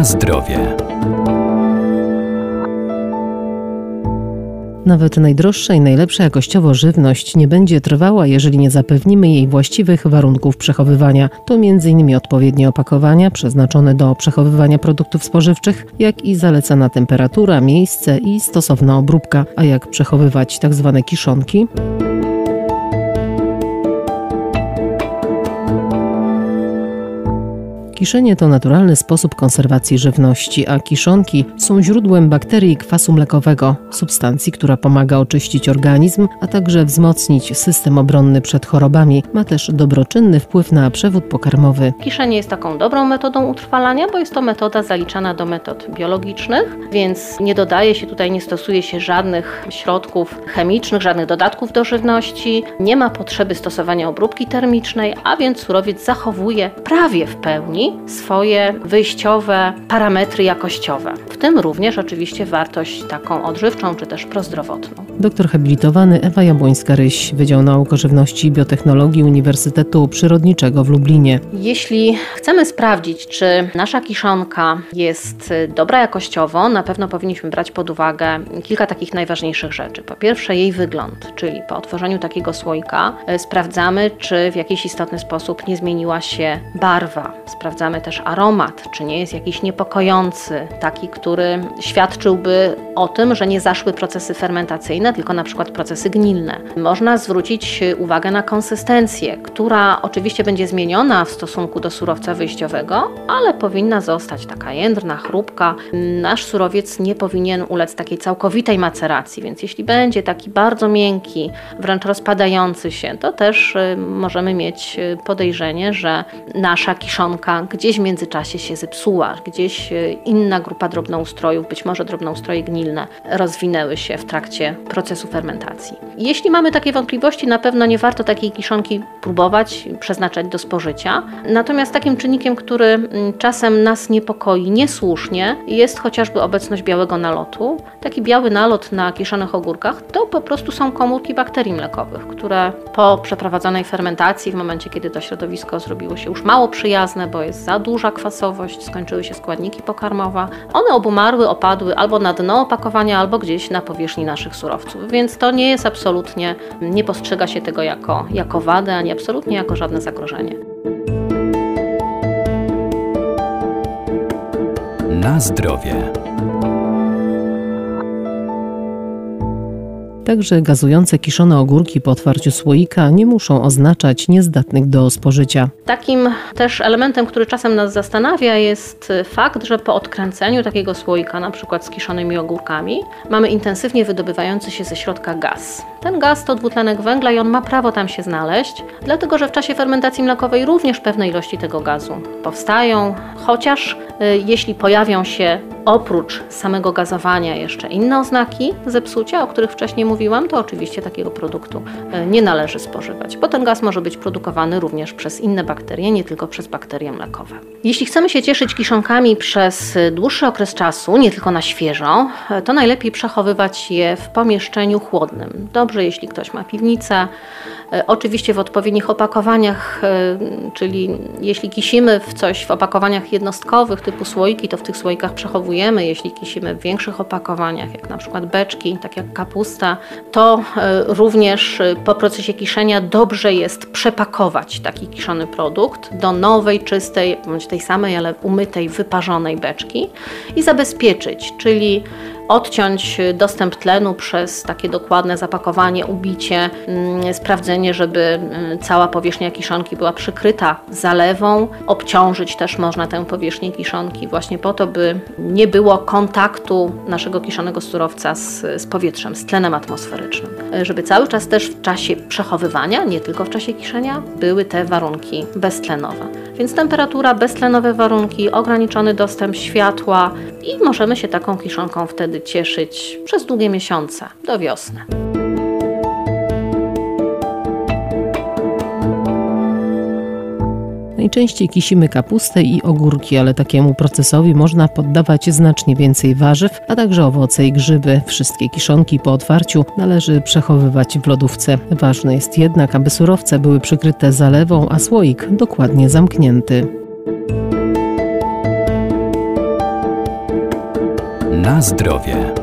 Na zdrowie. Nawet najdroższa i najlepsza jakościowo żywność nie będzie trwała, jeżeli nie zapewnimy jej właściwych warunków przechowywania. To m.in. odpowiednie opakowania przeznaczone do przechowywania produktów spożywczych, jak i zalecana temperatura, miejsce i stosowna obróbka. A jak przechowywać tzw. Tak kiszonki? Kiszenie to naturalny sposób konserwacji żywności, a kiszonki są źródłem bakterii kwasu mlekowego, substancji, która pomaga oczyścić organizm, a także wzmocnić system obronny przed chorobami. Ma też dobroczynny wpływ na przewód pokarmowy. Kiszenie jest taką dobrą metodą utrwalania, bo jest to metoda zaliczana do metod biologicznych, więc nie dodaje się tutaj, nie stosuje się żadnych środków chemicznych, żadnych dodatków do żywności, nie ma potrzeby stosowania obróbki termicznej, a więc surowiec zachowuje prawie w pełni swoje wyjściowe parametry jakościowe, w tym również oczywiście wartość taką odżywczą czy też prozdrowotną. Doktor habilitowany Ewa Jabłońska-Ryś, Wydział Nauk o Żywności i Biotechnologii Uniwersytetu Przyrodniczego w Lublinie. Jeśli chcemy sprawdzić, czy nasza kiszonka jest dobra jakościowo, na pewno powinniśmy brać pod uwagę kilka takich najważniejszych rzeczy. Po pierwsze jej wygląd, czyli po otworzeniu takiego słoika e, sprawdzamy, czy w jakiś istotny sposób nie zmieniła się barwa. Sprawdzamy sprawdzamy też aromat, czy nie jest jakiś niepokojący, taki, który świadczyłby o tym, że nie zaszły procesy fermentacyjne, tylko na przykład procesy gnilne. Można zwrócić uwagę na konsystencję, która oczywiście będzie zmieniona w stosunku do surowca wyjściowego, ale powinna zostać taka jędrna, chrupka. Nasz surowiec nie powinien ulec takiej całkowitej maceracji, więc jeśli będzie taki bardzo miękki, wręcz rozpadający się, to też y, możemy mieć y, podejrzenie, że nasza kiszonka gdzieś w międzyczasie się zepsuła, gdzieś e, inna grupa drobnoustrojów, być może drobnoustroje gnilne, rozwinęły się w trakcie procesu fermentacji. Jeśli mamy takie wątpliwości, na pewno nie warto takiej kiszonki próbować, przeznaczać do spożycia. Natomiast takim czynnikiem, który czasem nas niepokoi niesłusznie, jest chociażby obecność białego nalotu. Taki biały nalot na kiszonych ogórkach to po prostu są komórki bakterii mlekowych, które po przeprowadzonej fermentacji, w momencie kiedy to środowisko zrobiło się już mało przyjazne, bo jest za duża kwasowość, skończyły się składniki pokarmowe. One obumarły, opadły albo na dno opakowania, albo gdzieś na powierzchni naszych surowców. Więc to nie jest absolutnie, nie postrzega się tego jako, jako wadę, ani absolutnie jako żadne zagrożenie. Na zdrowie. Także gazujące kiszone ogórki po otwarciu słoika nie muszą oznaczać niezdatnych do spożycia. Takim też elementem, który czasem nas zastanawia, jest fakt, że po odkręceniu takiego słoika, na przykład z kiszonymi ogórkami, mamy intensywnie wydobywający się ze środka gaz. Ten gaz to dwutlenek węgla i on ma prawo tam się znaleźć, dlatego że w czasie fermentacji mlekowej również pewne ilości tego gazu powstają, chociaż y, jeśli pojawią się oprócz samego gazowania jeszcze inne oznaki zepsucia, o których wcześniej mówiłam, to oczywiście takiego produktu y, nie należy spożywać, bo ten gaz może być produkowany również przez inne bakterie, nie tylko przez bakterie mlekowe. Jeśli chcemy się cieszyć kiszonkami przez dłuższy okres czasu, nie tylko na świeżo, y, to najlepiej przechowywać je w pomieszczeniu chłodnym. Dobrze, jeśli ktoś ma piwnicę, E, oczywiście w odpowiednich opakowaniach, e, czyli jeśli kisimy w coś w opakowaniach jednostkowych typu słoiki, to w tych słoikach przechowujemy. Jeśli kisimy w większych opakowaniach, jak na przykład beczki, tak jak kapusta, to e, również po procesie kiszenia dobrze jest przepakować taki kiszony produkt do nowej, czystej, bądź tej samej, ale umytej, wyparzonej beczki i zabezpieczyć, czyli odciąć dostęp tlenu przez takie dokładne zapakowanie, ubicie, mm, sprawdzenie, żeby mm, cała powierzchnia kiszonki była przykryta zalewą. Obciążyć też można tę powierzchnię kiszonki właśnie po to, by nie było kontaktu naszego kiszonego surowca z, z powietrzem, z tlenem atmosferycznym. Żeby cały czas też w czasie przechowywania, nie tylko w czasie kiszenia, były te warunki beztlenowe. Więc temperatura, beztlenowe warunki, ograniczony dostęp światła i możemy się taką kiszonką wtedy cieszyć przez długie miesiące, do wiosny. Najczęściej kisimy kapustę i ogórki, ale takiemu procesowi można poddawać znacznie więcej warzyw, a także owoce i grzyby. Wszystkie kiszonki po otwarciu należy przechowywać w lodówce. Ważne jest jednak, aby surowce były przykryte zalewą, a słoik dokładnie zamknięty. Na zdrowie.